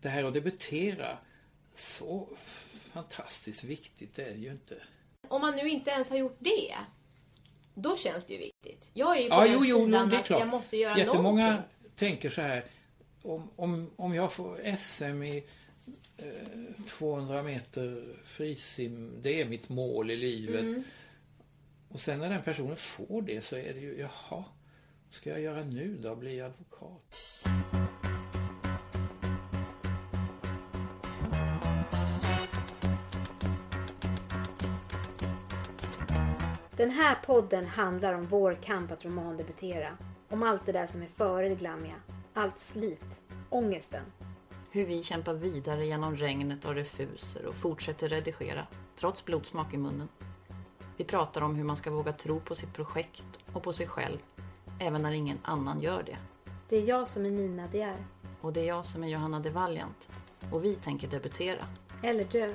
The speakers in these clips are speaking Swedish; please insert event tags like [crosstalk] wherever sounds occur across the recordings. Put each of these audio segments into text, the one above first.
det här att debutera, så fantastiskt viktigt det är det ju inte. Om man nu inte ens har gjort det, då känns det ju viktigt. Jag är ju på Ja, den jo, jo, sidan att klart. jag måste göra Jättemånga någonting. tänker så här, om, om, om jag får SM i eh, 200 meter frisim, det är mitt mål i livet. Mm. Och sen när den personen får det så är det ju, jaha, vad ska jag göra nu då? Bli advokat? Den här podden handlar om vår kamp att romandebutera. Om allt det där som är före det glammiga. Allt slit. Ångesten. Hur vi kämpar vidare genom regnet och refuser och fortsätter redigera, trots blodsmak i munnen. Vi pratar om hur man ska våga tro på sitt projekt och på sig själv, även när ingen annan gör det. Det är jag som är Nina De är. Och det är jag som är Johanna de Valiant. Och vi tänker debutera. Eller dö.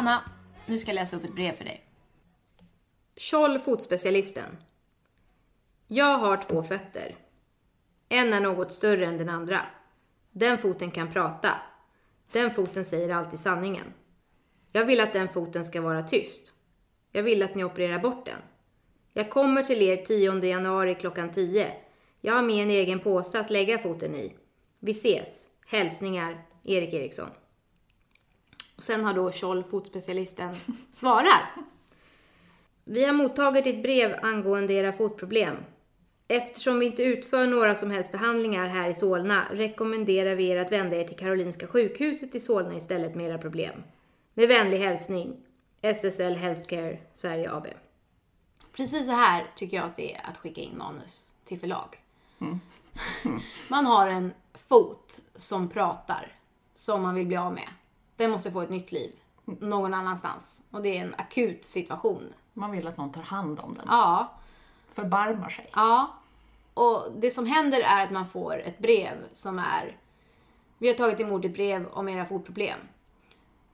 Hanna, nu ska jag läsa upp ett brev för dig. Tjoll fotspecialisten. Jag har två fötter. En är något större än den andra. Den foten kan prata. Den foten säger alltid sanningen. Jag vill att den foten ska vara tyst. Jag vill att ni opererar bort den. Jag kommer till er 10 januari klockan 10. Jag har med en egen påse att lägga foten i. Vi ses. Hälsningar Erik Eriksson. Och sen har då Scholl fotspecialisten svarar. Vi har mottagit ditt brev angående era fotproblem. Eftersom vi inte utför några som helst behandlingar här i Solna rekommenderar vi er att vända er till Karolinska sjukhuset i Solna istället med era problem. Med vänlig hälsning SSL Healthcare Sverige AB. Precis så här tycker jag att det är att skicka in manus till förlag. [laughs] Man har en fot som pratar, som man vill bli av med. Den måste få ett nytt liv någon annanstans. Och det är en akut situation. Man vill att någon tar hand om den. Ja, Förbarmar sig. ja. Och det som händer är att man får ett brev som är Vi har tagit emot ett brev om era fotproblem.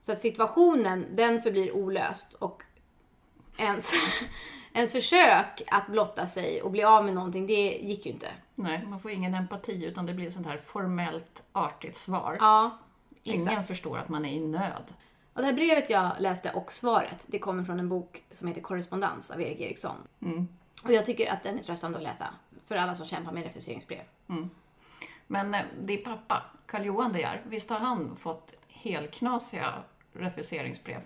Så att situationen, den förblir olöst och ens, [laughs] ens försök att blotta sig och bli av med någonting, det gick ju inte. Nej, man får ingen empati utan det blir ett sånt här formellt artigt svar. Ja, Ingen exakt. förstår att man är i nöd. Och det här brevet jag läste och svaret, det kommer från en bok som heter Korrespondens av Erik Eriksson. Och jag tycker att den är tröstande att läsa för alla som kämpar med refuseringsbrev. Men eh, din pappa, Karl-Johan De Geer, visst har han fått helknasiga refuseringsbrev?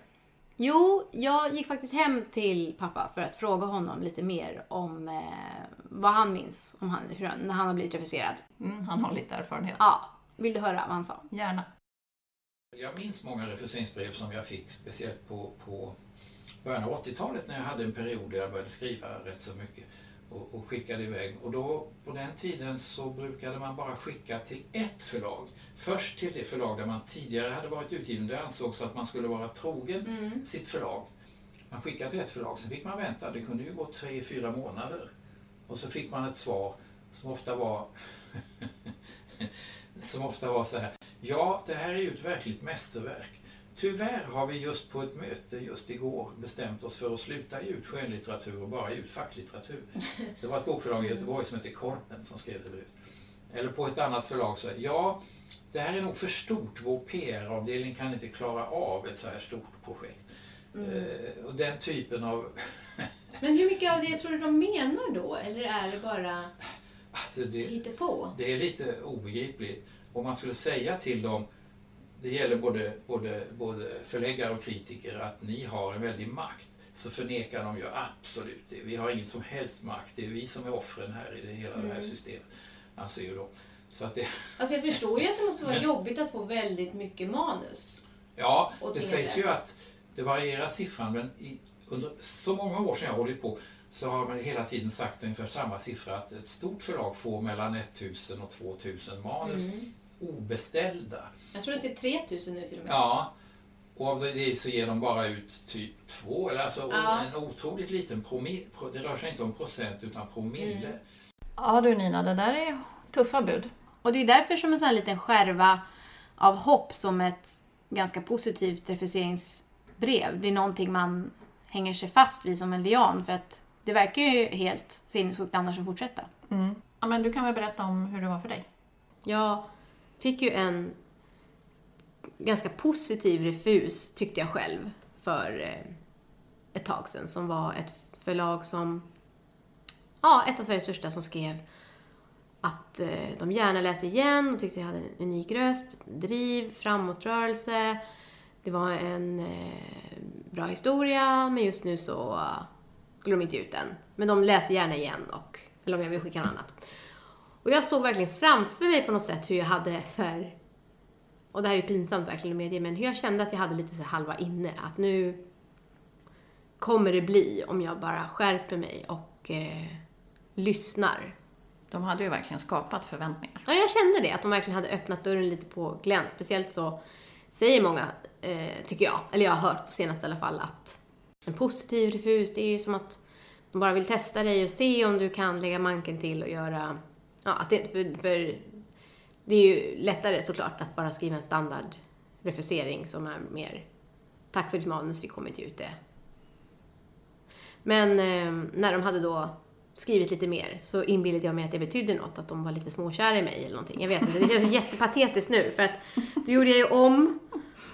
Jo, jag gick faktiskt hem till pappa för att fråga honom lite mer om eh, vad han minns om han, hur han, när han har blivit refuserad. Mm, han har lite erfarenhet. Ja, vill du höra vad han sa? Gärna. Jag minns många refuseringsbrev som jag fick, speciellt på, på början av 80-talet när jag hade en period där jag började skriva rätt så mycket och, och skickade iväg. Och då, på den tiden så brukade man bara skicka till ett förlag. Först till det förlag där man tidigare hade varit utgiven. Det ansågs att man skulle vara trogen sitt förlag. Man skickade till ett förlag, sen fick man vänta. Det kunde ju gå tre, fyra månader. Och så fick man ett svar som ofta var [laughs] som ofta var så här. Ja, det här är ju ett verkligt mästerverk. Tyvärr har vi just på ett möte just igår bestämt oss för att sluta ge ut skönlitteratur och bara ge ut facklitteratur. Det var ett bokförlag i Göteborg som heter Korpen som skrev det brevet. Eller på ett annat förlag så ja, det här är nog för stort. Vår PR-avdelning kan inte klara av ett så här stort projekt. Eh, och den typen av... Men hur mycket av det tror du de menar då? Eller är det bara Alltså det, på? Det är lite obegripligt. Om man skulle säga till dem, det gäller både, både, både förläggare och kritiker, att ni har en väldig makt, så förnekar de ju absolut det. Vi har ingen som helst makt, det är vi som är offren här i det, hela det här systemet. Anser ju de. Så att det, Alltså jag förstår ju att det måste vara Men- jobbigt att få väldigt mycket manus. Ja, det sägs ju att det varierar siffran men i, under så många år sedan jag har hållit på så har man hela tiden sagt ungefär samma siffra att ett stort förlag får mellan 1000 och 2000 manus Mm. obeställda. Jag tror att det är 3000 nu till och med. Ja, och av det så ger de bara ut typ två, eller alltså Ja. en otroligt liten promille. Det rör sig inte om procent utan promille. Mm. Ja du Nina, det där är tuffa bud. Och det är därför som en sån här liten skärva av hopp som ett ganska positivt refuseringsbrev blir någonting man hänger sig fast vid som en lian. För att det verkar ju helt sinnessjukt annars att fortsätta. Ja, men du kan väl berätta om hur det var för dig? Jag fick ju en ganska positiv refus, tyckte jag själv, för eh, ett tag sedan. Som var ett förlag som, ja, ett av Sveriges största som skrev att eh, de gärna läste igen och tyckte jag hade en unik röst, driv, framåtrörelse. Det var en eh, bra historia, men just nu så skulle de inte ge ut den. Men de läser gärna igen och, eller om jag vill skicka något annat. Och jag såg verkligen framför mig på något sätt hur jag hade så här, och det här är pinsamt verkligen att medge, men hur jag kände att jag hade lite så halva inne. Att nu kommer det bli om jag bara skärper mig och eh, lyssnar. De hade ju verkligen skapat förväntningar. Ja, jag kände det, att de verkligen hade öppnat dörren lite på glänt. Speciellt så säger många, eh, tycker jag, eller jag har hört på senaste i alla fall, att en positiv refus, det är ju som att de bara vill testa dig och se om du kan lägga manken till och göra, ja, att det, för, för det är ju lättare såklart att bara skriva en standard refusering som är mer tack för ditt manus, vi kommer inte ut det. Men eh, när de hade då skrivit lite mer så inbillade jag mig att det betydde något, att de var lite småkära i mig eller någonting. Jag vet inte, det känns [laughs] jättepatetiskt nu för att då gjorde jag ju om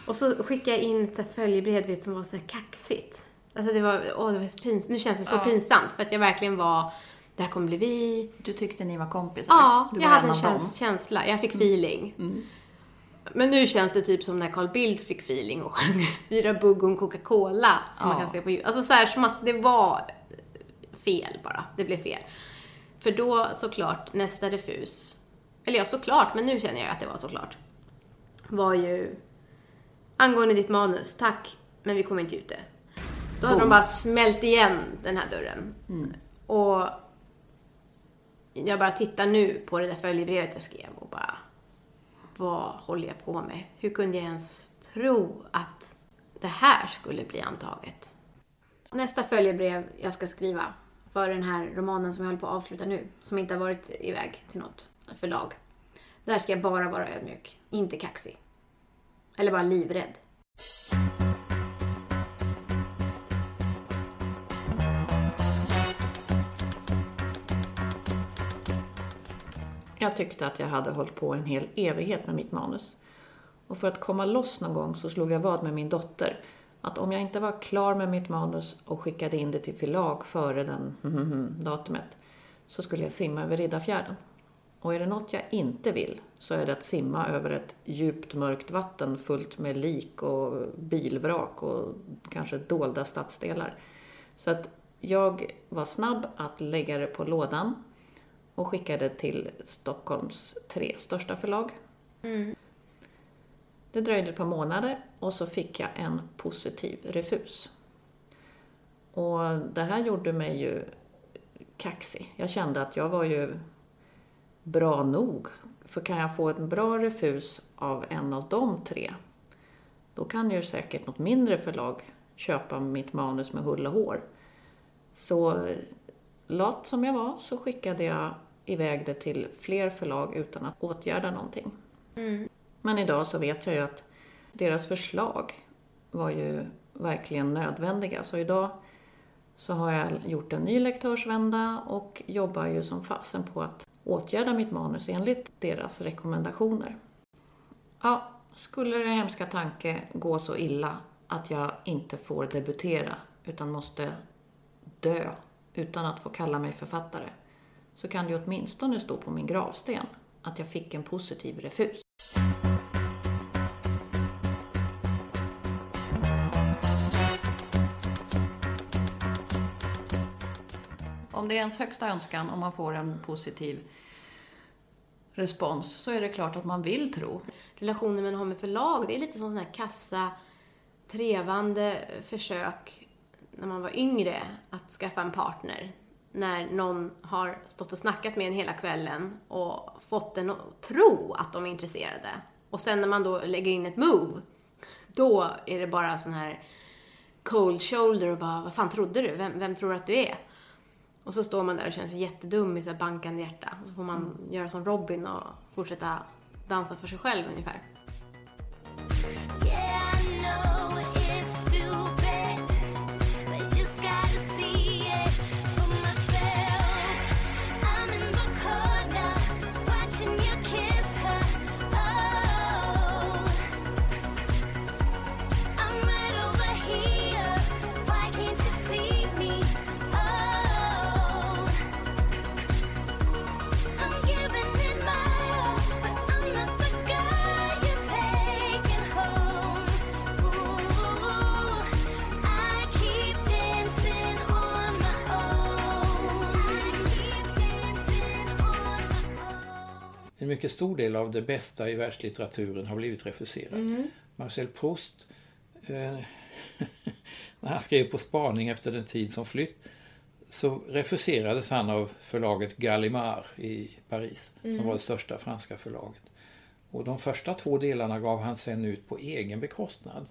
och så skickade jag in ett följebrev du vet, som var så här kaxigt. Alltså det var, åh det var så pinsamt. Nu känns det så Ja. pinsamt för att jag verkligen var, det här kommer bli vi. Du tyckte ni var kompisar. Ja, jag hade en käns- känsla, jag fick feeling. Men nu känns det typ som när Carl Bildt fick feeling och sjöng [laughs] Fyra bugg och Coca-Cola som man Ja. kan se på YouTube. Alltså så här som att det var fel bara. Det blev fel. För då såklart nästa refus, eller ja såklart, men nu känner jag att det var såklart, var ju angående ditt manus, tack, men vi kommer inte ut det. Då hade de bara smält igen den här dörren. Och jag bara tittar nu på det där följebrevet jag skrev och bara, vad håller jag på med? Hur kunde jag ens tro att det här skulle bli antaget? Nästa följebrev jag ska skriva för den här romanen som jag håller på att avsluta nu, som inte har varit iväg till något förlag. Där ska jag bara vara ödmjuk, inte kaxig. Eller bara livrädd. Jag tyckte att jag hade hållit på en hel evighet med mitt manus. Och för att komma loss någon gång så slog jag vad med min dotter att om jag inte var klar med mitt manus och skickade in det till förlag före den [laughs] datumet så skulle jag simma över Riddarfjärden. Och är det något jag inte vill så är det att simma över ett djupt mörkt vatten fullt med lik och bilvrak och kanske dolda stadsdelar. Så att jag var snabb att lägga det på lådan och skickade till Stockholms tre största förlag. Det dröjde ett par månader och så fick jag en positiv refus. Och det här gjorde mig ju kaxig. Jag kände att jag var ju bra nog. För kan jag få en bra refus av en av de tre, då kan ju säkert något mindre förlag köpa mitt manus med hull och hår. Så lat som jag var så skickade jag iväg det till fler förlag utan att åtgärda någonting. Men idag så vet jag ju att deras förslag var ju verkligen nödvändiga. Så idag så har jag gjort en ny lektörsvända och jobbar ju som fasen på att åtgärda mitt manus enligt deras rekommendationer. Ja, skulle det hemska tanke gå så illa att jag inte får debutera utan måste dö utan att få kalla mig författare så kan det ju åtminstone stå på min gravsten att jag fick en positiv refus. Om det är ens högsta önskan om man får en positiv respons så är det klart att man vill tro. relationen man har med förlag, det är lite som sån här kassa, trevande försök när man var yngre att skaffa en partner. När någon har stått och snackat med en hela kvällen och fått en att tro att de är intresserade. Och sen när man då lägger in ett move, då är det bara sån här cold shoulder och bara, vad fan trodde du? Vem, vem tror du att du är? Och så står man där och känner sig jättedum med så bankande hjärta. Och så får man göra som Robin och fortsätta dansa för sig själv ungefär. En mycket stor del av det bästa i världslitteraturen har blivit refuserad. Marcel Proust, eh, [laughs] när han skrev På spaning efter den tid som flytt, så refuserades han av förlaget Gallimard i Paris, som var det största franska förlaget. Och de första två delarna gav han sen ut på egen bekostnad.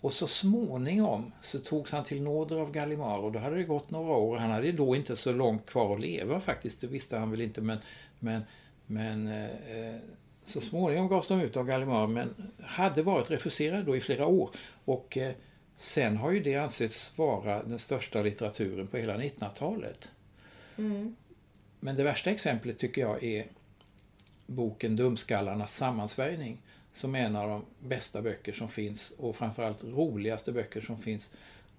Och så småningom så togs han till nåder av Gallimard och då hade det gått några år. Han hade då inte så långt kvar att leva faktiskt, det visste han väl inte men, men, men eh, så småningom gavs de ut av Gallimard men hade varit refuserade då i flera år. Och eh, sen har ju det ansetts vara den största litteraturen på hela 1900-talet. Men det värsta exemplet tycker jag är boken Dumskallarnas sammansvärjning som är en av de bästa böcker som finns och framförallt roligaste böcker som finns.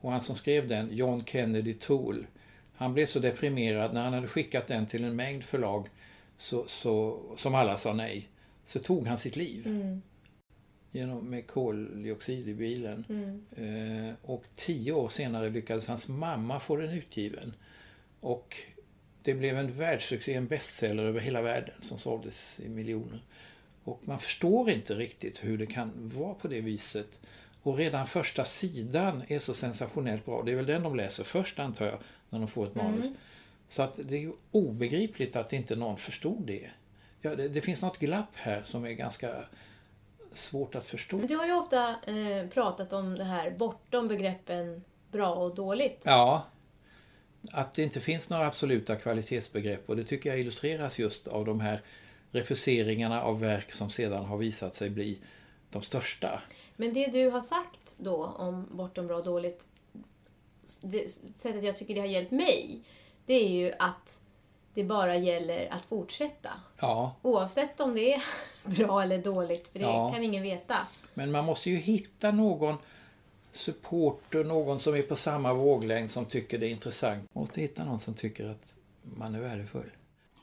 Och han som skrev den, John Kennedy Toole, han blev så deprimerad när han hade skickat den till en mängd förlag så, så, som alla sa nej, så tog han sitt liv. Genom, med koldioxid i bilen. Eh, och tio år senare lyckades hans mamma få den utgiven. Och det blev en världssuccé, en bestseller över hela världen som såldes i miljoner. Och man förstår inte riktigt hur det kan vara på det viset. Och redan första sidan är så sensationellt bra. Det är väl den de läser först antar jag, när de får ett manus. Så att det är ju obegripligt att inte någon förstod det. Ja, det, det finns något glapp här som är ganska svårt att förstå. Du har ju ofta eh, pratat om det här bortom begreppen bra och dåligt. Ja, att det inte finns några absoluta kvalitetsbegrepp och det tycker jag illustreras just av de här refuseringarna av verk som sedan har visat sig bli de största. Men det du har sagt då om bortom bra och dåligt, det sättet jag tycker det har hjälpt mig, det är ju att det bara gäller att fortsätta. Ja, Oavsett om det är [laughs] bra eller dåligt, för det Ja. kan ingen veta. men man måste ju hitta någon supporter, någon som är på samma våglängd som tycker det är intressant. Man måste hitta någon som tycker att man är värdefull.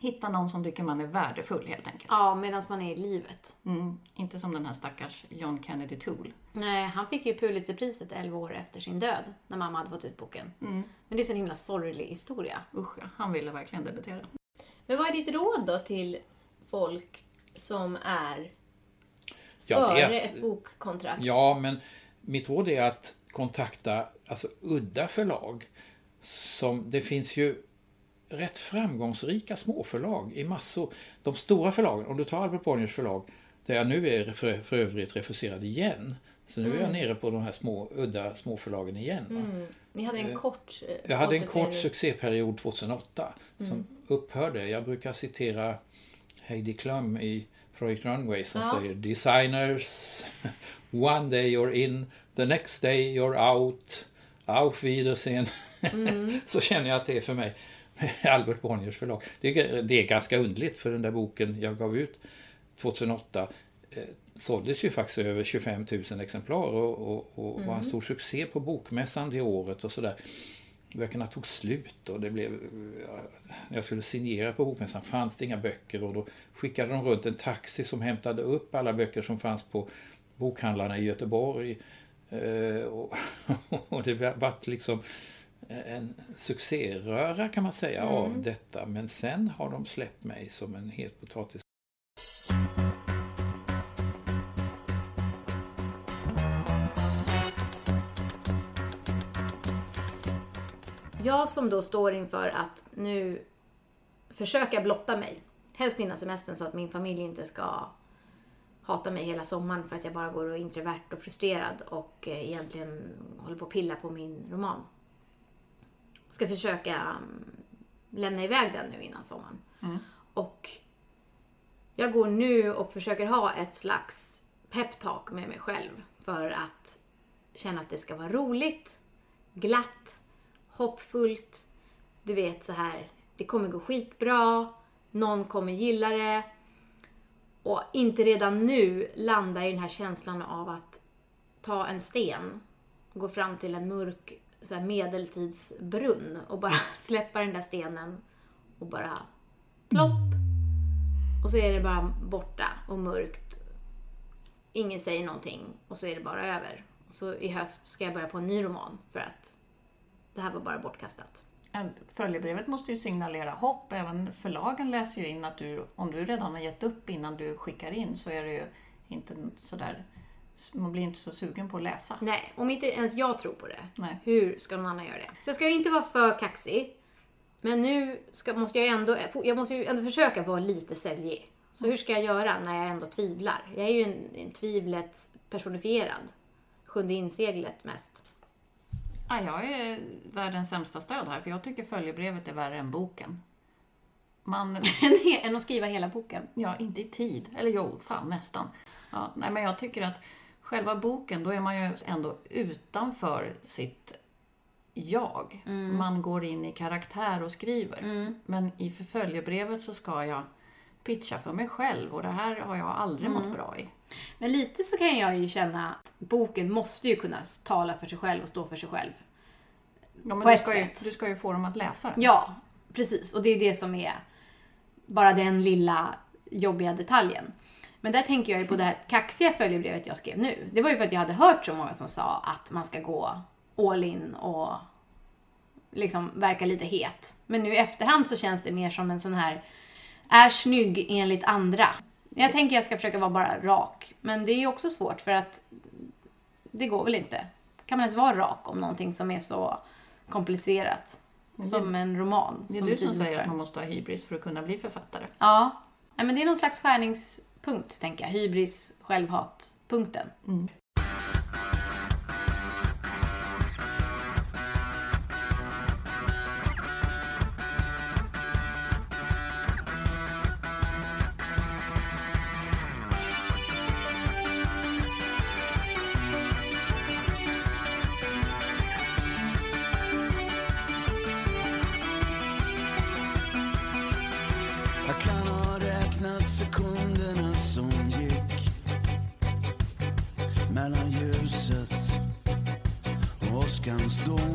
Hitta någon som tycker man är värdefull helt enkelt. Ja, medan man är i livet. Mm, inte som den här stackars John Kennedy Toole. Nej, han fick ju Pulitzerpriset 11 år efter sin död, när mamma hade fått ut boken. Men det är så en himla sorglig historia. Usch ja, han ville verkligen debutera. Men vad är ditt råd då till folk som är Jag före vet. ett bokkontrakt? Ja, men mitt råd är att kontakta alltså, udda förlag. Som, det finns ju rätt framgångsrika småförlag i massor. De stora förlagen, om du tar Albert Bonniers förlag, där jag nu är för, för övrigt refuserad igen. Så nu är jag nere på de här små, udda småförlagen igen. va. Ni hade en kort eh, Jag hade en kort succéperiod 2008 som upphörde. Jag brukar citera Heidi Klum i Project Runway som Ja. säger Designers, [laughs] one day you're in, the next day you're out, auf Wiedersehen. [laughs] Så känner jag att det är för mig [laughs] Albert Bonniers förlag. Det är, det är ganska underligt för den där boken jag gav ut 2008 eh, såldes ju faktiskt över 25 000 exemplar och, och, och var en stor succé på bokmässan det året och sådär. Böckerna tog slut och det blev, när jag skulle signera på bokmässan fanns det inga böcker och då skickade de runt en taxi som hämtade upp alla böcker som fanns på bokhandlarna i Göteborg. Eh, och, [laughs] och det vart liksom en succéröra kan man säga mm. av detta. Men sen har de släppt mig som en het potatis. Jag som då står inför att nu försöka blotta mig. Helst innan semestern så att min familj inte ska hata mig hela sommaren för att jag bara går och är introvert och frustrerad och eh, egentligen håller på att pilla på min roman. Ska försöka mm, lämna iväg den nu innan sommaren. Och jag går nu och försöker ha ett slags peptalk med mig själv för att känna att det ska vara roligt, glatt, hoppfullt. Du vet så här, det kommer gå skitbra, någon kommer gilla det. Och inte redan nu landa i den här känslan av att ta en sten och gå fram till en mörk så här medeltidsbrunn och bara [laughs] släppa den där stenen och bara plopp. Och så är det bara borta och mörkt. Ingen säger någonting och så är det bara över. Så i höst ska jag börja på en ny roman för att det här var bara bortkastat. Följebrevet måste ju signalera hopp. Även förlagen läser ju in att du, om du redan har gett upp innan du skickar in så är det ju inte sådär, man blir inte så sugen på att läsa. Nej, om inte ens jag tror på det, Nej. hur ska någon annan göra det? Så jag ska ju inte vara för kaxig. Men nu ska, måste jag ändå, jag måste ju ändå försöka vara lite säljig. Så hur ska jag göra när jag ändå tvivlar? Jag är ju en, en tvivlet personifierad. Sjunde inseglet mest. Ja, jag är världens sämsta stöd här för jag tycker följebrevet är värre än boken. Man, [laughs] Än att skriva hela boken. ja, inte i tid. Eller jo, fan nästan. Ja, nej, men jag tycker att själva boken, då är man ju ändå utanför sitt jag. Man går in i karaktär och skriver. Men i förföljebrevet så ska jag pitcha för mig själv och det här har jag aldrig mått bra i. Men lite så kan jag ju känna att boken måste ju kunna tala för sig själv och stå för sig själv. Ja, men På du, ett ska ju, sätt. du ska ju få dem att läsa den. Ja, precis. Och det är det som är bara den lilla jobbiga detaljen. Men där tänker jag ju på det här kaxiga följebrevet jag skrev nu. Det var ju för att jag hade hört så många som sa att man ska gå all in och liksom verka lite het. Men nu i efterhand så känns det mer som en sån här är snygg enligt andra. Jag tänker jag ska försöka vara bara rak. Men det är ju också svårt för att det går väl inte. Kan man ens vara rak om någonting som är så komplicerat? Som en roman. Det är du som säger att man måste ha hybris för att kunna bli författare. Ja. Nej, men det är någon slags Punkt, tänker jag. Hybris, självhat, punkten. Mm. Sekunderna som gick mellan ljuset och åskans dån.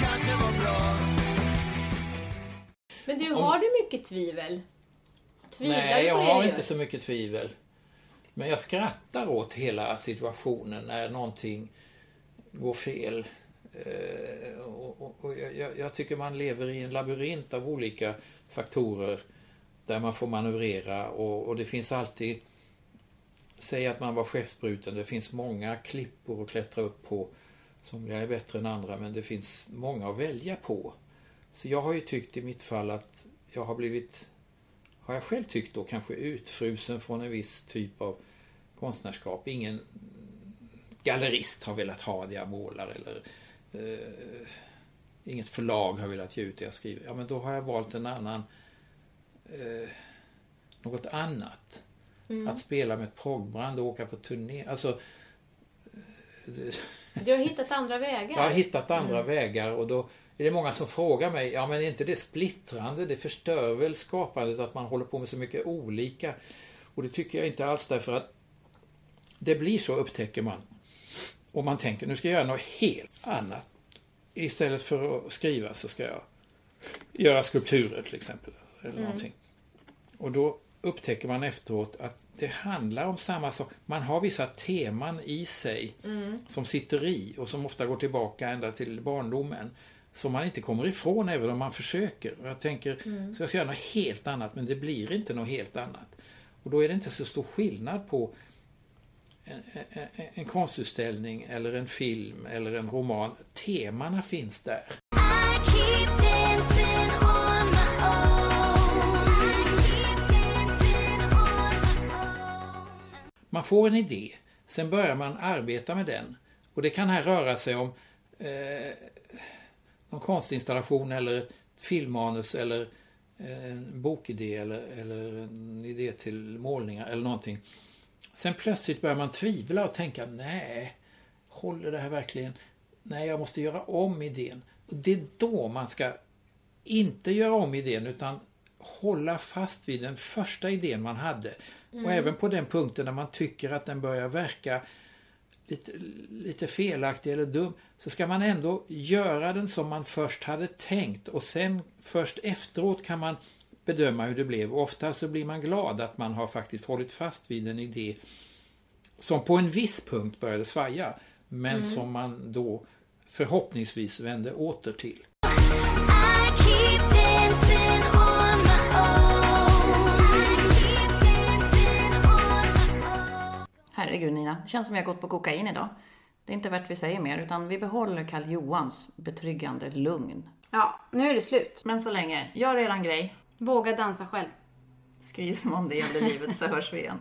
Kanske var bra Men du, har du mycket tvivel? Tvivlar Nej, jag har inte så mycket tvivel. Men jag skrattar åt hela situationen när någonting går fel. Eh, och, och, och jag- tycker man lever i en labyrint av olika faktorer där man får manövrera och, och det finns alltid Säg att man var skeppsbruten, det finns många klippor att klättra upp på. Somliga är bättre än andra men det finns många att välja på. Så jag har ju tyckt i mitt fall att jag har blivit har jag själv tyckt då kanske utfrusen från en viss typ av konstnärskap. Ingen gallerist har velat ha det jag målar eller eh, inget förlag har velat ge ut det jag skriver. Ja, men då har jag valt en annan, eh, något annat. Att spela med ett proggband och åka på turné. Alltså, Du har hittat andra vägar. jag har hittat andra vägar och då är det många som frågar mig, ja men är inte det splittrande? Det förstör väl skapandet att man håller på med så mycket olika? Och det tycker jag inte alls därför att det blir så upptäcker man. Och man tänker, nu ska jag göra något helt annat. Istället för att skriva så ska jag göra skulpturer till exempel. Eller någonting. Och då upptäcker man efteråt att det handlar om samma sak. Man har vissa teman i sig som sitter i och som ofta går tillbaka ända till barndomen. Som man inte kommer ifrån även om man försöker. Jag tänker, så jag ska göra något helt annat men det blir inte något helt annat. Och då är det inte så stor skillnad på en, en, en konstutställning eller en film eller en roman. Temana finns där. Man får en idé, sen börjar man arbeta med den. Och det kan här röra sig om eh, någon konstinstallation eller ett filmmanus eller eh, en bokidé eller, eller en idé till målningar eller någonting. Sen plötsligt börjar man tvivla och tänka, nej, håller det här verkligen? Nej, jag måste göra om idén. Och det är då man ska inte göra om idén utan hålla fast vid den första idén man hade. Och även på den punkten när man tycker att den börjar verka lite, lite felaktig eller dum så ska man ändå göra den som man först hade tänkt och sen först efteråt kan man bedöma hur det blev. Och ofta så blir man glad att man har faktiskt hållit fast vid en idé som på en viss punkt började svaja men som man då förhoppningsvis vände åter till. Herregud Nina, det känns som jag gått på kokain idag. Det är inte värt vi säger mer, utan vi behåller Karl Johans betryggande lugn. Ja, nu är det slut. Men så länge, gör eran grej. Våga dansa själv. Skriv som om det gällde livet så hörs vi igen.